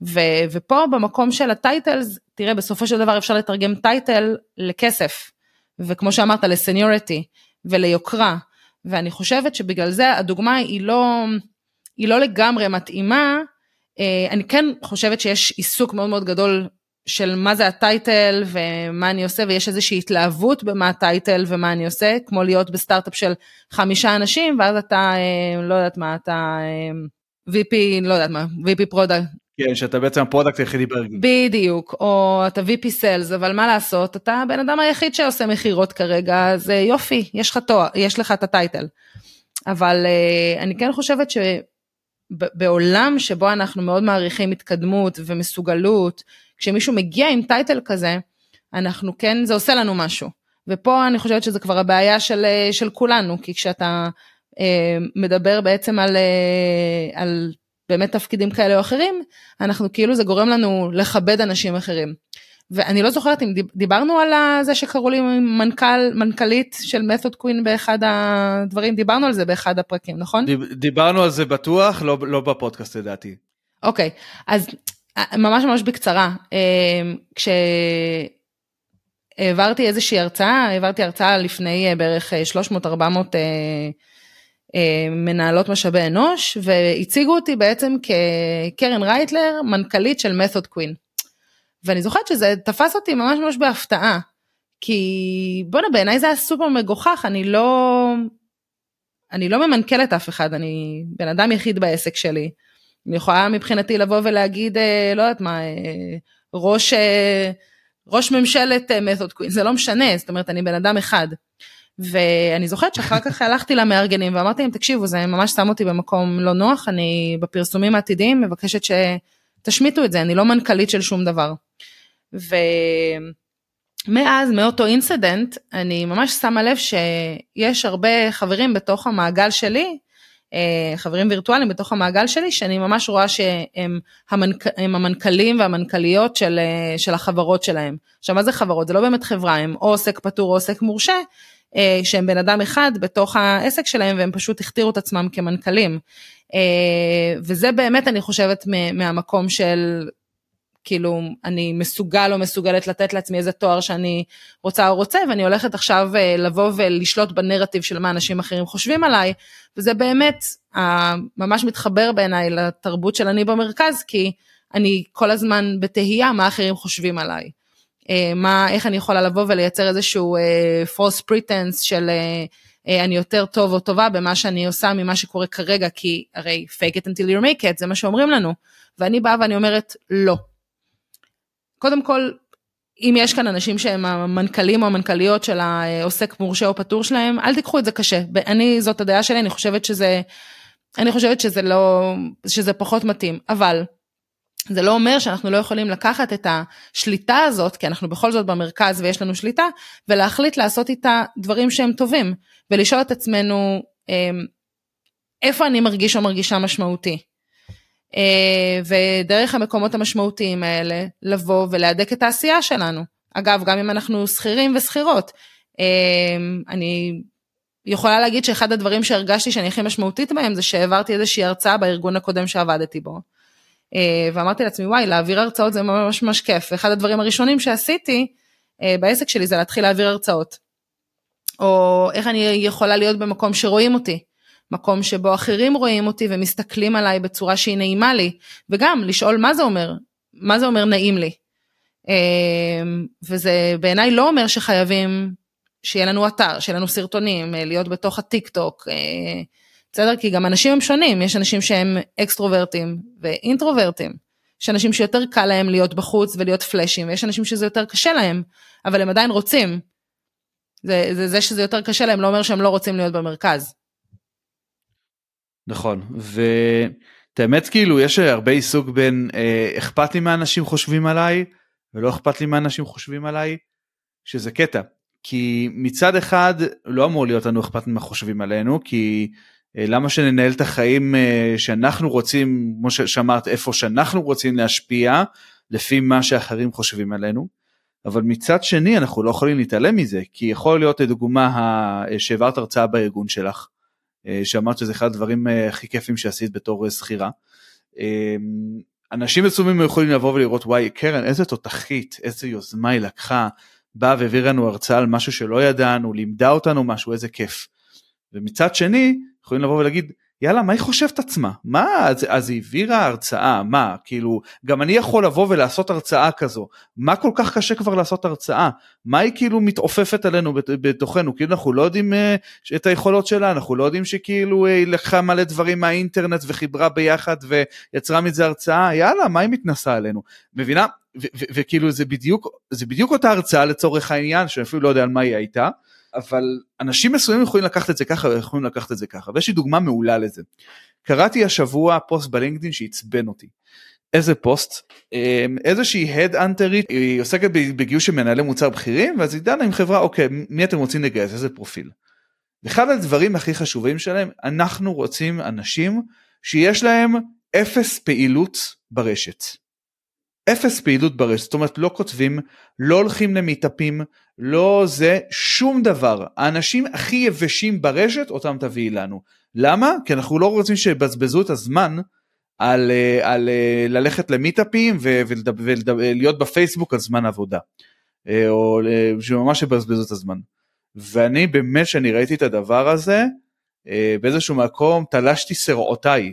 ו, ופה במקום של הטייטלס, תראה בסופו של דבר אפשר לתרגם טייטל לכסף, וכמו שאמרת ל seniority וליוקרה, ואני חושבת שבגלל זה הדוגמה היא לא, היא לא לגמרי מתאימה, אה, אני כן חושבת שיש עיסוק מאוד מאוד גדול של מה זה הטייטל ומה אני עושה ויש איזושהי התלהבות במה הטייטל ומה אני עושה כמו להיות בסטארט-אפ של חמישה אנשים ואז אתה אה, לא יודעת מה אתה אה, VP לא יודעת מה VP product. כן שאתה בעצם ה product היחידי בארגון. בדיוק או אתה VP סיילס אבל מה לעשות אתה הבן אדם היחיד שעושה מכירות כרגע אז יופי יש לך תואר יש לך את הטייטל. אבל אני כן חושבת שבעולם שבו אנחנו מאוד מעריכים התקדמות ומסוגלות כשמישהו מגיע עם טייטל כזה, אנחנו כן, זה עושה לנו משהו. ופה אני חושבת שזה כבר הבעיה של, אה, של כולנו, כי כשאתה אה, מדבר בעצם על, אה, על באמת תפקידים כאלה או אחרים, אנחנו כאילו זה גורם לנו לכבד אנשים אחרים. ואני לא זוכרת אם דיברנו על זה שקראו לי מנכ"ל, מנכ"לית של מתוד קווין באחד הדברים, דיברנו על זה באחד הפרקים, נכון? דיברנו על זה בטוח, לא, לא בפודקאסט לדעתי. אוקיי, אז ממש ממש בקצרה, אמ, כשהעברתי איזושהי הרצאה, העברתי הרצאה לפני אה, בערך 300-400 אה, אה, מנהלות משאבי אנוש, והציגו אותי בעצם כקרן רייטלר, מנכ"לית של מתוד קווין. ואני זוכרת שזה תפס אותי ממש ממש בהפתעה, כי בואנה בעיניי זה היה סופר מגוחך, אני לא, אני לא ממנכ"לת אף אחד, אני בן אדם יחיד בעסק שלי. אני יכולה מבחינתי לבוא ולהגיד, אה, לא יודעת מה, אה, ראש, אה, ראש ממשלת מתוד קווין, זה לא משנה, זאת אומרת, אני בן אדם אחד. ואני זוכרת שאחר כך הלכתי למארגנים ואמרתי להם, תקשיבו, זה ממש שם אותי במקום לא נוח, אני בפרסומים העתידיים מבקשת שתשמיטו את זה, אני לא מנכ"לית של שום דבר. ומאז, מאותו אינסידנט, אני ממש שמה לב שיש הרבה חברים בתוך המעגל שלי, אה, חברים וירטואליים בתוך המעגל שלי, שאני ממש רואה שהם המנכ... המנכ"לים והמנכ"ליות של, אה, של החברות שלהם. עכשיו מה זה חברות? זה לא באמת חברה, הם או עוסק פטור או עוסק מורשה, שהם בן אדם אחד בתוך העסק שלהם והם פשוט הכתירו את עצמם כמנכ"לים. וזה באמת אני חושבת מהמקום של כאילו אני מסוגל או מסוגלת לתת לעצמי איזה תואר שאני רוצה או רוצה ואני הולכת עכשיו אה, לבוא ולשלוט בנרטיב של מה אנשים אחרים חושבים עליי וזה באמת ממש מתחבר בעיניי לתרבות של אני במרכז כי אני כל הזמן בתהייה מה אחרים חושבים עליי. אה, מה איך אני יכולה לבוא ולייצר איזשהו uh, false pretense של uh, אני יותר טוב או טובה במה שאני עושה ממה שקורה כרגע כי הרי fake it until you make it זה מה שאומרים לנו. ואני באה ואני אומרת לא. קודם כל, אם יש כאן אנשים שהם המנכ"לים או המנכ"ליות של העוסק מורשה או פטור שלהם, אל תיקחו את זה קשה. אני, זאת הדעה שלי, אני חושבת שזה, אני חושבת שזה לא, שזה פחות מתאים, אבל זה לא אומר שאנחנו לא יכולים לקחת את השליטה הזאת, כי אנחנו בכל זאת במרכז ויש לנו שליטה, ולהחליט לעשות איתה דברים שהם טובים, ולשאול את עצמנו, אמ, איפה אני מרגיש או מרגישה משמעותי? אה, ודרך המקומות המשמעותיים האלה לבוא ולהדק את העשייה שלנו. אגב, גם אם אנחנו שכירים ושכירות, אה, אני יכולה להגיד שאחד הדברים שהרגשתי שאני הכי משמעותית בהם זה שהעברתי איזושהי הרצאה בארגון הקודם שעבדתי בו. אה, ואמרתי לעצמי, וואי, להעביר הרצאות זה ממש ממש כיף. ואחד הדברים הראשונים שעשיתי בעסק שלי זה להתחיל להעביר הרצאות. או איך אני יכולה להיות במקום שרואים אותי. מקום שבו אחרים רואים אותי ומסתכלים עליי בצורה שהיא נעימה לי, וגם לשאול מה זה אומר, מה זה אומר נעים לי. אמ, וזה בעיניי לא אומר שחייבים שיהיה לנו אתר, שיהיה לנו סרטונים, אה, להיות בתוך הטיק טוק, אה, בסדר? כי גם אנשים הם שונים, יש אנשים שהם אקסטרוברטים ואינטרוברטים. יש אנשים שיותר קל להם להיות בחוץ ולהיות פלאשים, ויש אנשים שזה יותר קשה להם, אבל הם עדיין רוצים. זה, זה, זה שזה יותר קשה להם לא אומר שהם לא רוצים להיות במרכז. נכון, את האמת כאילו יש הרבה עיסוק בין אה, אכפת לי מה אנשים חושבים עליי ולא אכפת לי מה אנשים חושבים עליי, שזה קטע. כי מצד אחד לא אמור להיות לנו אכפת ממה חושבים עלינו, כי אה, למה שננהל את החיים אה, שאנחנו רוצים, כמו שאמרת, איפה שאנחנו רוצים להשפיע, לפי מה שאחרים חושבים עלינו. אבל מצד שני אנחנו לא יכולים להתעלם מזה, כי יכול להיות לדוגמה אה, שהעברת הרצאה בארגון שלך, שאמרת שזה אחד הדברים הכי כיפים שעשית בתור שכירה. אנשים מסוימים יכולים לבוא ולראות וואי קרן איזה תותחית איזה יוזמה היא לקחה באה והעבירה לנו הרצאה על משהו שלא ידענו לימדה אותנו משהו איזה כיף. ומצד שני יכולים לבוא ולהגיד יאללה מה היא חושבת עצמה? מה אז, אז היא העבירה הרצאה מה כאילו גם אני יכול לבוא ולעשות הרצאה כזו? מה כל כך קשה כבר לעשות הרצאה? מה היא כאילו מתעופפת עלינו בתוכנו? כאילו אנחנו לא יודעים uh, את היכולות שלה אנחנו לא יודעים שכאילו היא לקחה מלא דברים מהאינטרנט וחיברה ביחד ויצרה מזה הרצאה? יאללה מה היא מתנסה עלינו? מבינה? וכאילו זה בדיוק זה בדיוק אותה הרצאה לצורך העניין שאני אפילו לא יודע על מה היא הייתה. אבל אנשים מסוימים יכולים לקחת את זה ככה ויכולים לקחת את זה ככה ויש לי דוגמה מעולה לזה. קראתי השבוע פוסט בלינקדאין שעצבן אותי. איזה פוסט? אמ, איזושהי הד אנטרית היא עוסקת בגיוס של מנהלי מוצר בכירים ואז היא דנה עם חברה אוקיי מי אתם רוצים לגייס איזה פרופיל. אחד הדברים הכי חשובים שלהם אנחנו רוצים אנשים שיש להם אפס פעילות ברשת. אפס פעילות ברשת, זאת אומרת לא כותבים, לא הולכים למיטאפים, לא זה, שום דבר. האנשים הכי יבשים ברשת אותם תביאי לנו. למה? כי אנחנו לא רוצים שיבזבזו את הזמן על, אה, על אה, ללכת למיטאפים ולהיות בפייסבוק על זמן עבודה. אה, או שממש יבזבזו את הזמן. ואני באמת שאני ראיתי את הדבר הזה, באיזשהו מקום תלשתי שרעותיי.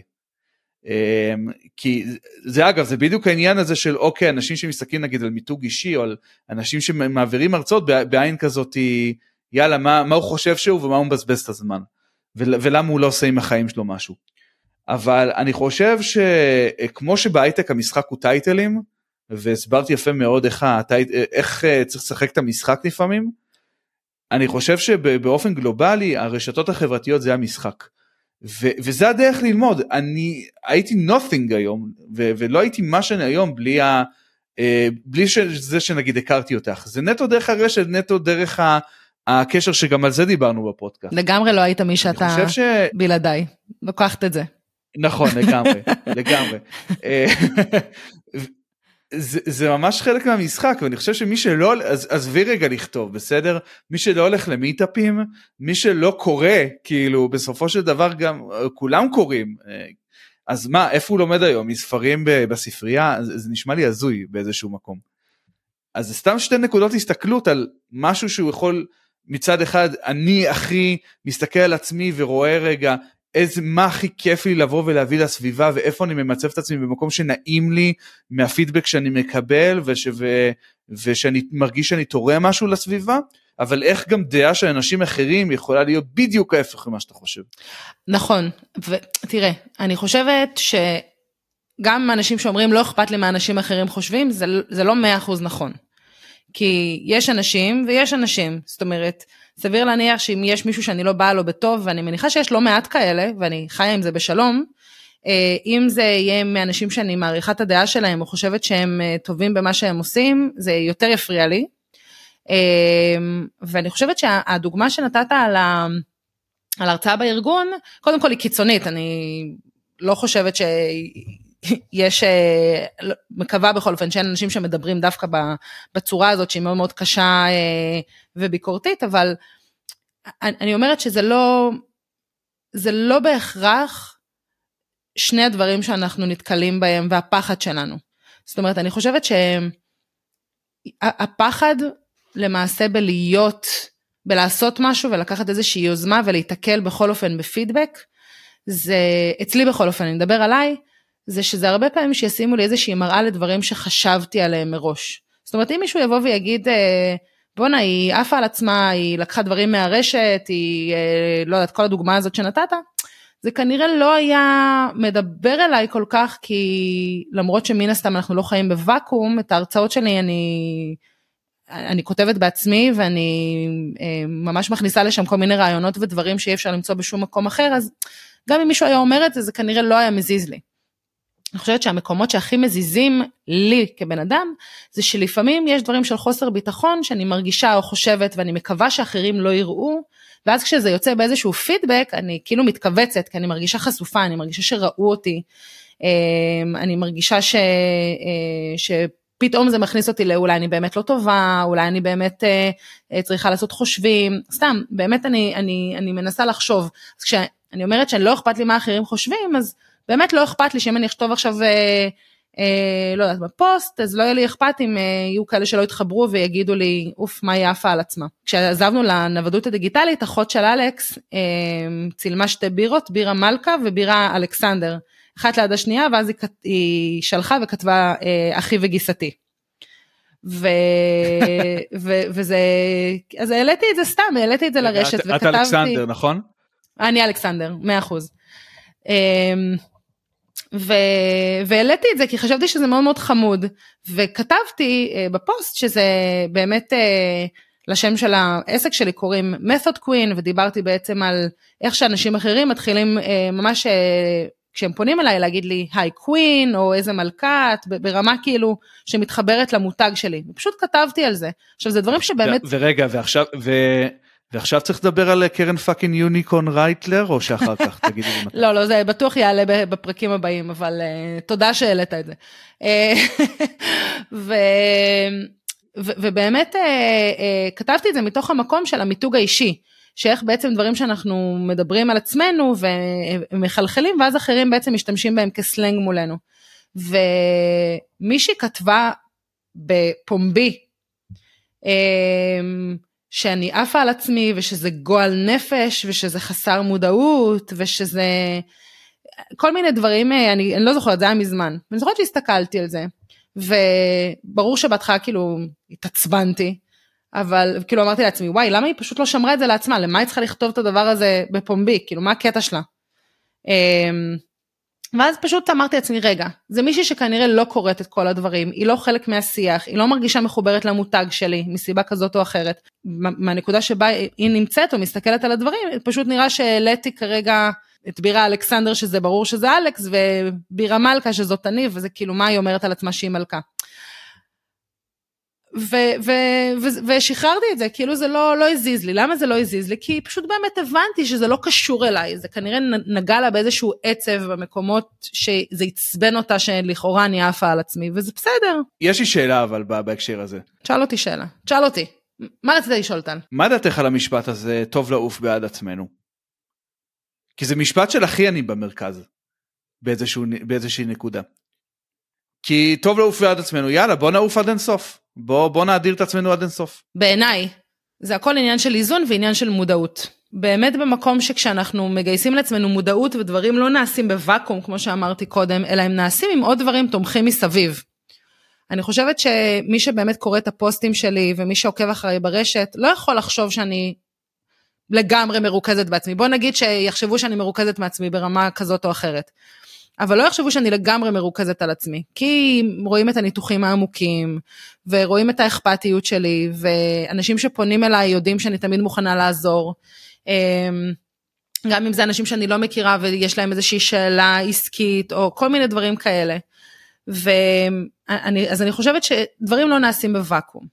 אמ, כי זה אגב זה בדיוק העניין הזה של אוקיי אנשים שמסתכלים נגיד על מיתוג אישי או על אנשים שמעבירים הרצאות בעין כזאת יאללה מה, מה הוא חושב שהוא ומה הוא מבזבז את הזמן ולמה הוא לא עושה עם החיים שלו משהו. אבל אני חושב שכמו שבהייטק המשחק הוא טייטלים והסברתי יפה מאוד איך, הטייט, איך אה, צריך לשחק את המשחק לפעמים אני חושב שבאופן גלובלי הרשתות החברתיות זה המשחק. ו- וזה הדרך ללמוד אני הייתי nothing היום ו- ולא הייתי מה שאני היום בלי ה... אה, בלי זה שנגיד הכרתי אותך זה נטו דרך הרשת נטו דרך ה... הקשר שגם על זה דיברנו בפודקאסט. לגמרי לא היית מי שאתה ש... בלעדיי לוקחת את זה. נכון לגמרי לגמרי. אה, זה, זה ממש חלק מהמשחק ואני חושב שמי שלא עזבי רגע לכתוב בסדר? מי שלא הולך למיטאפים מי שלא קורא כאילו בסופו של דבר גם כולם קוראים. אז מה איפה הוא לומד היום? מספרים בספרייה? זה, זה נשמע לי הזוי באיזשהו מקום. אז זה סתם שתי נקודות הסתכלות על משהו שהוא יכול מצד אחד אני הכי מסתכל על עצמי ורואה רגע איזה מה הכי כיף לי לבוא ולהביא לסביבה ואיפה אני ממצב את עצמי במקום שנעים לי מהפידבק שאני מקבל וש, ו, ושאני מרגיש שאני תורם משהו לסביבה אבל איך גם דעה של אנשים אחרים יכולה להיות בדיוק ההפך ממה שאתה חושב. נכון ותראה אני חושבת שגם אנשים שאומרים לא אכפת לי מה אנשים אחרים חושבים זה, זה לא מאה אחוז נכון. כי יש אנשים ויש אנשים זאת אומרת. סביר להניח שאם יש מישהו שאני לא באה לו בטוב, ואני מניחה שיש לא מעט כאלה, ואני חיה עם זה בשלום, אה, אם זה יהיה מאנשים שאני מעריכה את הדעה שלהם, או חושבת שהם אה, טובים במה שהם עושים, זה יותר יפריע לי. אה, ואני חושבת שהדוגמה שנתת על, ה... על הרצאה בארגון, קודם כל היא קיצונית, אני לא חושבת שיש, לא, מקווה בכל אופן שאין אנשים שמדברים דווקא בצורה הזאת שהיא מאוד מאוד קשה וביקורתית, אבל אני אומרת שזה לא, זה לא בהכרח שני הדברים שאנחנו נתקלים בהם והפחד שלנו. זאת אומרת, אני חושבת שהפחד למעשה בלהיות, בלעשות משהו ולקחת איזושהי יוזמה ולהיתקל בכל אופן בפידבק, זה, אצלי בכל אופן, אני מדבר עליי, זה שזה הרבה פעמים שישימו לי איזושהי מראה לדברים שחשבתי עליהם מראש. זאת אומרת, אם מישהו יבוא ויגיד, אה, בואנה, היא עפה על עצמה, היא לקחה דברים מהרשת, היא, אה, לא יודעת, כל הדוגמה הזאת שנתת, זה כנראה לא היה מדבר אליי כל כך, כי למרות שמן הסתם אנחנו לא חיים בוואקום, את ההרצאות שלי אני, אני כותבת בעצמי ואני אה, ממש מכניסה לשם כל מיני רעיונות ודברים שאי אפשר למצוא בשום מקום אחר, אז גם אם מישהו היה אומר את זה, זה כנראה לא היה מזיז לי. אני חושבת שהמקומות שהכי מזיזים לי כבן אדם, זה שלפעמים יש דברים של חוסר ביטחון שאני מרגישה או חושבת ואני מקווה שאחרים לא יראו, ואז כשזה יוצא באיזשהו פידבק, אני כאילו מתכווצת, כי אני מרגישה חשופה, אני מרגישה שראו אותי, אמ, אני מרגישה ש... אה, ש... פתאום זה מכניס אותי לאולי אני באמת לא טובה, אולי אני באמת אה, אה, צריכה לעשות חושבים, סתם, באמת אני, אני, אני מנסה לחשוב. אז כשאני אומרת שאני לא אכפת לי מה אחרים חושבים, אז באמת לא אכפת לי שאם אני אכתוב עכשיו, אה, אה, לא יודעת, בפוסט, אז לא יהיה לי אכפת אם אה, יהיו כאלה שלא יתחברו ויגידו לי, אוף, מה היא עפה על עצמה. כשעזבנו לנוודות הדיגיטלית, אחות של אלכס אה, צילמה שתי בירות, בירה מלכה ובירה אלכסנדר. אחת ליד השנייה, ואז היא, היא שלחה וכתבה אה, אחי וגיסתי. ו, ו, וזה, אז העליתי את זה סתם, העליתי את זה לרשת את, וכתבתי... את אלכסנדר, נכון? אני אלכסנדר, 100%. אמ, ו... והעליתי את זה כי חשבתי שזה מאוד מאוד חמוד. וכתבתי uh, בפוסט שזה באמת uh, לשם של העסק שלי קוראים method queen ודיברתי בעצם על איך שאנשים אחרים מתחילים uh, ממש uh, כשהם פונים אליי להגיד לי היי קווין או איזה מלכת ברמה כאילו שמתחברת למותג שלי. ופשוט כתבתי על זה. עכשיו זה דברים שבאמת ורגע ועכשיו ו... ועכשיו צריך לדבר על קרן פאקינג יוניקון רייטלר או שאחר כך תגידי לי מתי. לא לא זה בטוח יעלה בפרקים הבאים אבל uh, תודה שהעלית את זה. אה, ו... ו... ובאמת uh, uh, כתבתי את זה מתוך המקום של המיתוג האישי. שאיך בעצם דברים שאנחנו מדברים על עצמנו ומחלחלים ואז אחרים בעצם משתמשים בהם כסלנג מולנו. ומישהי כתבה בפומבי אמ, שאני עפה על עצמי ושזה גועל נפש ושזה חסר מודעות ושזה כל מיני דברים, אני, אני לא זוכרת, זה היה מזמן. אני זוכרת שהסתכלתי על זה וברור שבהתחלה כאילו התעצבנתי אבל כאילו אמרתי לעצמי וואי למה היא פשוט לא שמרה את זה לעצמה למה היא צריכה לכתוב את הדבר הזה בפומבי כאילו מה הקטע שלה. ואז פשוט אמרתי לעצמי רגע זה מישהי שכנראה לא קוראת את כל הדברים היא לא חלק מהשיח היא לא מרגישה מחוברת למותג שלי מסיבה כזאת או אחרת מהנקודה שבה היא נמצאת או מסתכלת על הדברים פשוט נראה שהעליתי כרגע את בירה אלכסנדר שזה ברור שזה אלכס ובירה מלכה שזאת אני וזה כאילו מה היא אומרת על עצמה שהיא מלכה. ו- ו- ו- ושחררתי את זה, כאילו זה לא, לא הזיז לי. למה זה לא הזיז לי? כי פשוט באמת הבנתי שזה לא קשור אליי, זה כנראה נגע לה באיזשהו עצב במקומות שזה עצבן אותה שלכאורה אני עפה על עצמי, וזה בסדר. יש לי שאלה אבל בהקשר הזה. שאל אותי שאלה, שאל אותי. מה רצית לשאול טל? מה דעתך על המשפט הזה, טוב לעוף בעד עצמנו? כי זה משפט של הכי אני במרכז, באיזשהו, באיזושהי נקודה. כי טוב לעוף בעד עצמנו, יאללה בוא נעוף עד אינסוף. בוא, בוא נאדיר את עצמנו עד אינסוף. בעיניי, זה הכל עניין של איזון ועניין של מודעות. באמת במקום שכשאנחנו מגייסים לעצמנו מודעות ודברים לא נעשים בוואקום, כמו שאמרתי קודם, אלא הם נעשים עם עוד דברים תומכים מסביב. אני חושבת שמי שבאמת קורא את הפוסטים שלי ומי שעוקב אחריי ברשת, לא יכול לחשוב שאני לגמרי מרוכזת בעצמי. בוא נגיד שיחשבו שאני מרוכזת מעצמי ברמה כזאת או אחרת. אבל לא יחשבו שאני לגמרי מרוכזת על עצמי, כי רואים את הניתוחים העמוקים, ורואים את האכפתיות שלי, ואנשים שפונים אליי יודעים שאני תמיד מוכנה לעזור. אמ, גם אם זה אנשים שאני לא מכירה ויש להם איזושהי שאלה עסקית, או כל מיני דברים כאלה. ואני, אז אני חושבת שדברים לא נעשים בוואקום.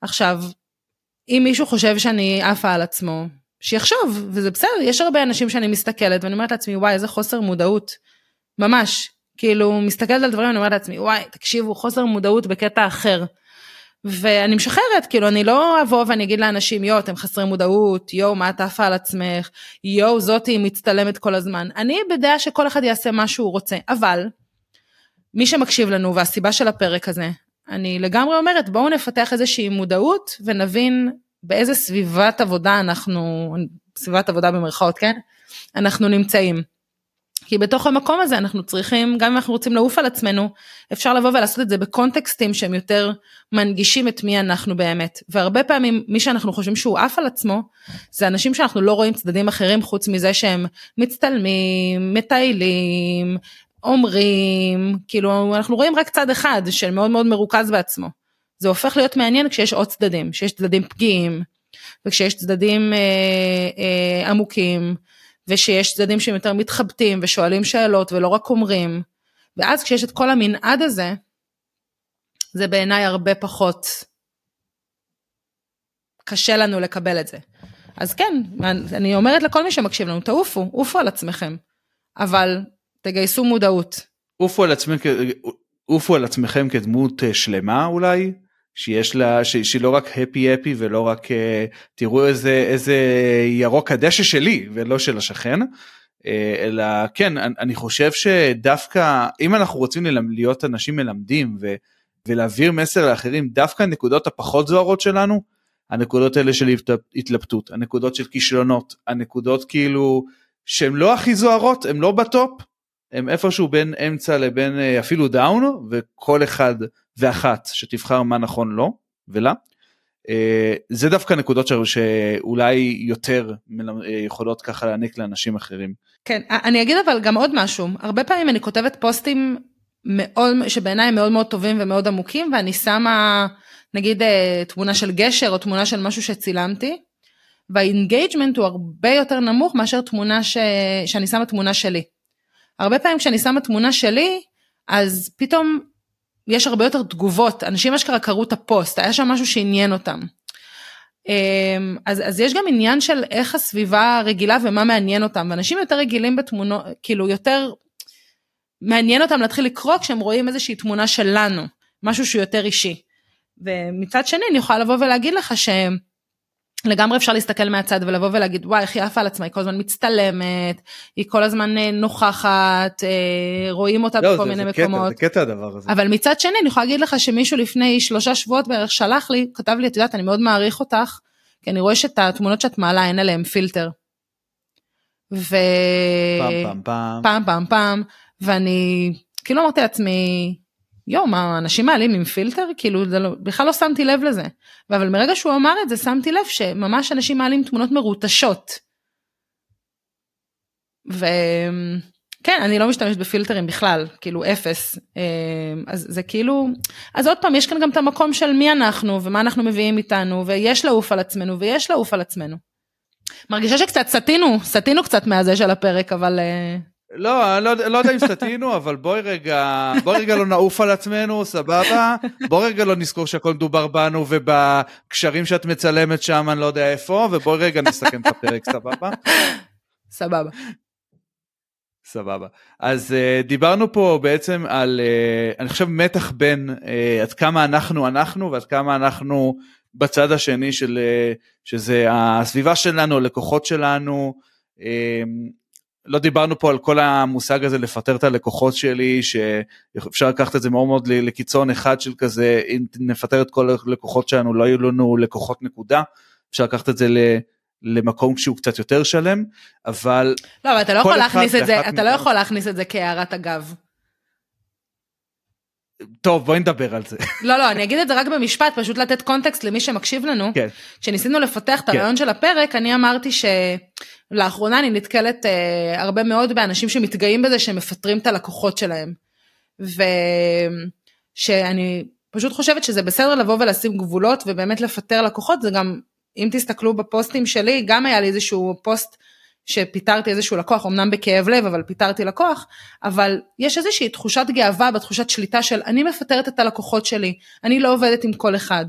עכשיו, אם מישהו חושב שאני עפה על עצמו, שיחשוב, וזה בסדר, יש הרבה אנשים שאני מסתכלת ואני אומרת לעצמי, וואי, איזה חוסר מודעות. ממש, כאילו מסתכלת על דברים אני אומרת לעצמי וואי תקשיבו חוסר מודעות בקטע אחר. ואני משחררת כאילו אני לא אבוא ואני אגיד לאנשים יואו אתם חסרי מודעות יואו מה את עפה על עצמך יואו זאתי מצטלמת כל הזמן אני בדעה שכל אחד יעשה מה שהוא רוצה אבל מי שמקשיב לנו והסיבה של הפרק הזה אני לגמרי אומרת בואו נפתח איזושהי מודעות ונבין באיזה סביבת עבודה אנחנו סביבת עבודה במרכאות כן אנחנו נמצאים. כי בתוך המקום הזה אנחנו צריכים, גם אם אנחנו רוצים לעוף על עצמנו, אפשר לבוא ולעשות את זה בקונטקסטים שהם יותר מנגישים את מי אנחנו באמת. והרבה פעמים מי שאנחנו חושבים שהוא עף על עצמו, זה אנשים שאנחנו לא רואים צדדים אחרים חוץ מזה שהם מצטלמים, מטיילים, אומרים, כאילו אנחנו רואים רק צד אחד של מאוד מאוד מרוכז בעצמו. זה הופך להיות מעניין כשיש עוד צדדים, כשיש צדדים פגיעים, וכשיש צדדים אה, אה, עמוקים. ושיש צדדים שהם יותר מתחבטים ושואלים שאלות ולא רק אומרים. ואז כשיש את כל המנעד הזה, זה בעיניי הרבה פחות קשה לנו לקבל את זה. אז כן, אני אומרת לכל מי שמקשיב לנו, תעופו, עופו על עצמכם, אבל תגייסו מודעות. עופו על, עופו על עצמכם כדמות אה, שלמה אולי, שיש לה, ש, שהיא לא רק happy happy ולא רק uh, תראו איזה, איזה ירוק הדשא שלי ולא של השכן, uh, אלא כן, אני, חושב שדווקא אם אנחנו רוצים להיות אנשים מלמדים ו, ולהעביר מסר לאחרים, דווקא הנקודות הפחות זוהרות שלנו, הנקודות האלה של התלבטות, הנקודות של כישלונות, הנקודות כאילו שהן לא הכי זוהרות, הן לא ב top, הן איפשהו בין אמצע לבין אה, אפילו down, וכל אחד ואחת שתבחר מה נכון לו ולה. אה, זה דווקא נקודות שאולי יותר אה, יכולות ככה להעניק לאנשים אחרים. כן, אני אגיד אבל גם עוד משהו, הרבה פעמים אני כותבת פוסטים מאוד, שבעיניי הם מאוד מאוד טובים ומאוד עמוקים, ואני שמה נגיד אה, תמונה של גשר או תמונה של משהו שצילמתי, והאינגייג'מנט הוא הרבה יותר נמוך מאשר תמונה ש... שאני שמה תמונה שלי. הרבה פעמים כשאני שמה תמונה שלי, אז פתאום יש הרבה יותר תגובות, אנשים אשכרה קראו את הפוסט, היה שם משהו שעניין אותם. אמ, אז, אז יש גם עניין של איך הסביבה רגילה ומה מעניין אותם, ואנשים יותר רגילים בתמונות, כאילו יותר מעניין אותם להתחיל לקרוא כשהם רואים איזושהי תמונה שלנו, משהו שהוא יותר אישי. ומצד שני אני יכולה לבוא ולהגיד לך שלגמרי אפשר להסתכל מהצד ולבוא ולהגיד וואי איך היא עפה על עצמה היא כל הזמן מצטלמת היא כל הזמן אה, נוכחת אה, רואים אותה לא, בכל זה, מיני זה מקומות. קטע, זה קטע הדבר הזה. אבל מצד שני אני יכולה להגיד לך שמישהו לפני שלושה שבועות בערך שלח לי כתב לי את יודעת אני מאוד מעריך אותך כי אני רואה שאת התמונות שאת מעלה אין עליהם פילטר. ו... פעם פעם פעם פעם פעם פעם ואני כאילו אמרתי לעצמי יואו, מה, אנשים מעלים עם פילטר? כאילו, לא, בכלל לא שמתי לב לזה. אבל מרגע שהוא אמר את זה, שמתי לב שממש אנשים מעלים תמונות מרוטשות. וכן, אני לא משתמשת בפילטרים בכלל, כאילו אפס. אמ, אז זה כאילו, אז עוד פעם, יש כאן גם את המקום של מי אנחנו, ומה אנחנו מביאים איתנו, ויש לעוף על עצמנו, ויש לעוף על עצמנו. מרגישה שקצת סטינו, סטינו קצת מהזה של הפרק, אבל אה, לא, אני לא, לא יודע אם סטינו, אבל בואי רגע, בואי רגע לא נעוף על עצמנו, סבבה? בואי רגע לא נזכור שהכל מדובר בנו ובקשרים שאת מצלמת שם, אני לא יודע איפה, ובואי רגע נסכם את הפרק, סבבה? סבבה. סבבה. אז uh, דיברנו פה בעצם על, uh, אני חושב, מתח בין uh, עד כמה אנחנו אנחנו ועד כמה אנחנו בצד השני של, uh, שזה הסביבה שלנו, הלקוחות שלנו, לא דיברנו פה על כל המושג הזה לפטר את הלקוחות שלי שאפשר לקחת את זה מאוד מאוד לקיצון אחד של כזה אם נפטר את כל הלקוחות שלנו לא יהיו לנו לקוחות נקודה אפשר לקחת את זה למקום שהוא קצת יותר שלם אבל לא אבל אתה לא יכול להכניס את זה אתה לא יכול להכניס את זה כהערת אגב. טוב בואי נדבר על זה. לא לא אני אגיד את זה רק במשפט פשוט לתת קונטקסט למי שמקשיב לנו. כן. כשניסינו לפתח את כן. הרעיון של הפרק אני אמרתי שלאחרונה אני נתקלת אה, הרבה מאוד באנשים שמתגאים בזה שהם מפטרים את הלקוחות שלהם. ושאני פשוט חושבת שזה בסדר לבוא ולשים גבולות ובאמת לפטר לקוחות זה גם אם תסתכלו בפוסטים שלי גם היה לי איזשהו פוסט שפיטרתי איזשהו לקוח, אמנם בכאב לב, אבל פיטרתי לקוח, אבל יש איזושהי תחושת גאווה בתחושת שליטה של אני מפטרת את הלקוחות שלי, אני לא עובדת עם כל אחד.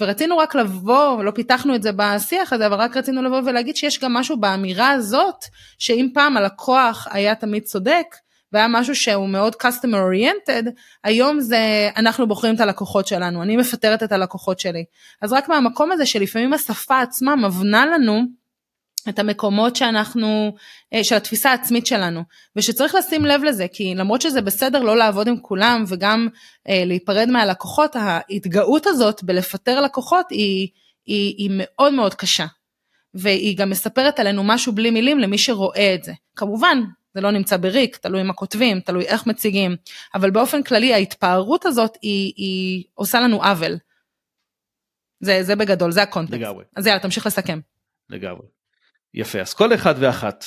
ורצינו רק לבוא, לא פיתחנו את זה בשיח הזה, אבל רק רצינו לבוא ולהגיד שיש גם משהו באמירה הזאת, שאם פעם הלקוח היה תמיד צודק, והיה משהו שהוא מאוד customer oriented, היום זה אנחנו בוחרים את הלקוחות שלנו, אני מפטרת את הלקוחות שלי. אז רק מהמקום הזה שלפעמים השפה עצמה מבנה לנו, את המקומות שאנחנו, אה, של התפיסה העצמית שלנו, ושצריך לשים לב לזה, כי למרות שזה בסדר לא לעבוד עם כולם וגם אה, להיפרד מהלקוחות, ההתגאות הזאת בלפטר לקוחות היא, היא, היא מאוד מאוד קשה, והיא גם מספרת עלינו משהו בלי מילים למי שרואה את זה. כמובן, זה לא נמצא בריק, תלוי מה כותבים, תלוי איך מציגים, אבל באופן כללי ההתפארות הזאת היא, היא עושה לנו עוול. זה, זה בגדול, זה הקונטקסט. לגמרי. אז יאללה, תמשיך לסכם. לגמרי. יפה אז כל אחד ואחת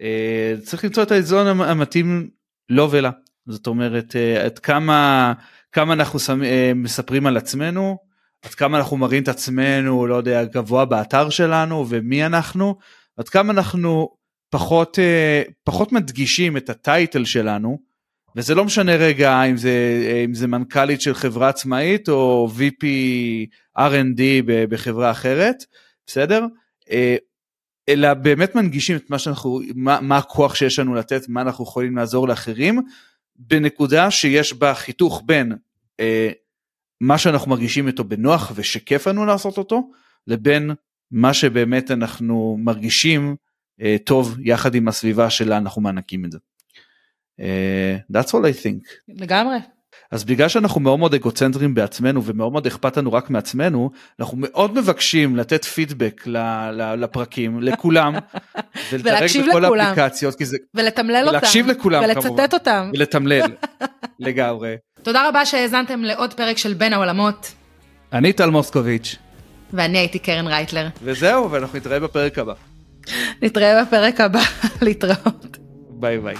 אה, צריך למצוא את האיזון המתאים לו ולה זאת אומרת אה, עד כמה כמה אנחנו אה, מספרים על עצמנו עד כמה אנחנו מראים את עצמנו לא יודע גבוה באתר שלנו ומי אנחנו עד כמה אנחנו פחות פחות מדגישים את הטייטל שלנו וזה לא משנה רגע אם זה, אם זה מנכ"לית של חברה עצמאית או VP R&D בחברה אחרת, בסדר? אלא באמת מנגישים את מה שאנחנו, מה, מה הכוח שיש לנו לתת, מה אנחנו יכולים לעזור לאחרים, בנקודה שיש בה חיתוך בין אה, מה שאנחנו מרגישים איתו בנוח ושכיף לנו לעשות אותו, לבין מה שבאמת אנחנו מרגישים אה, טוב יחד עם הסביבה שלה אנחנו מענקים את זה. Uh, that's all I think. לגמרי. אז בגלל שאנחנו מאוד מאוד אגוצנטרים בעצמנו ומאוד מאוד אכפת לנו רק מעצמנו, אנחנו מאוד מבקשים לתת פידבק לפרקים, לכולם, ולדרג בכל האפליקציות, זה... ולתמלל אותם, ולהקשיב לכולם ולצטט כמובן, אותם, ולתמלל, לגמרי. תודה רבה שהאזנתם לעוד פרק של בין העולמות. אני טל מוסקוביץ'. ואני הייתי קרן רייטלר. וזהו, ואנחנו נתראה בפרק הבא. נתראה בפרק הבא, להתראות. ביי ביי.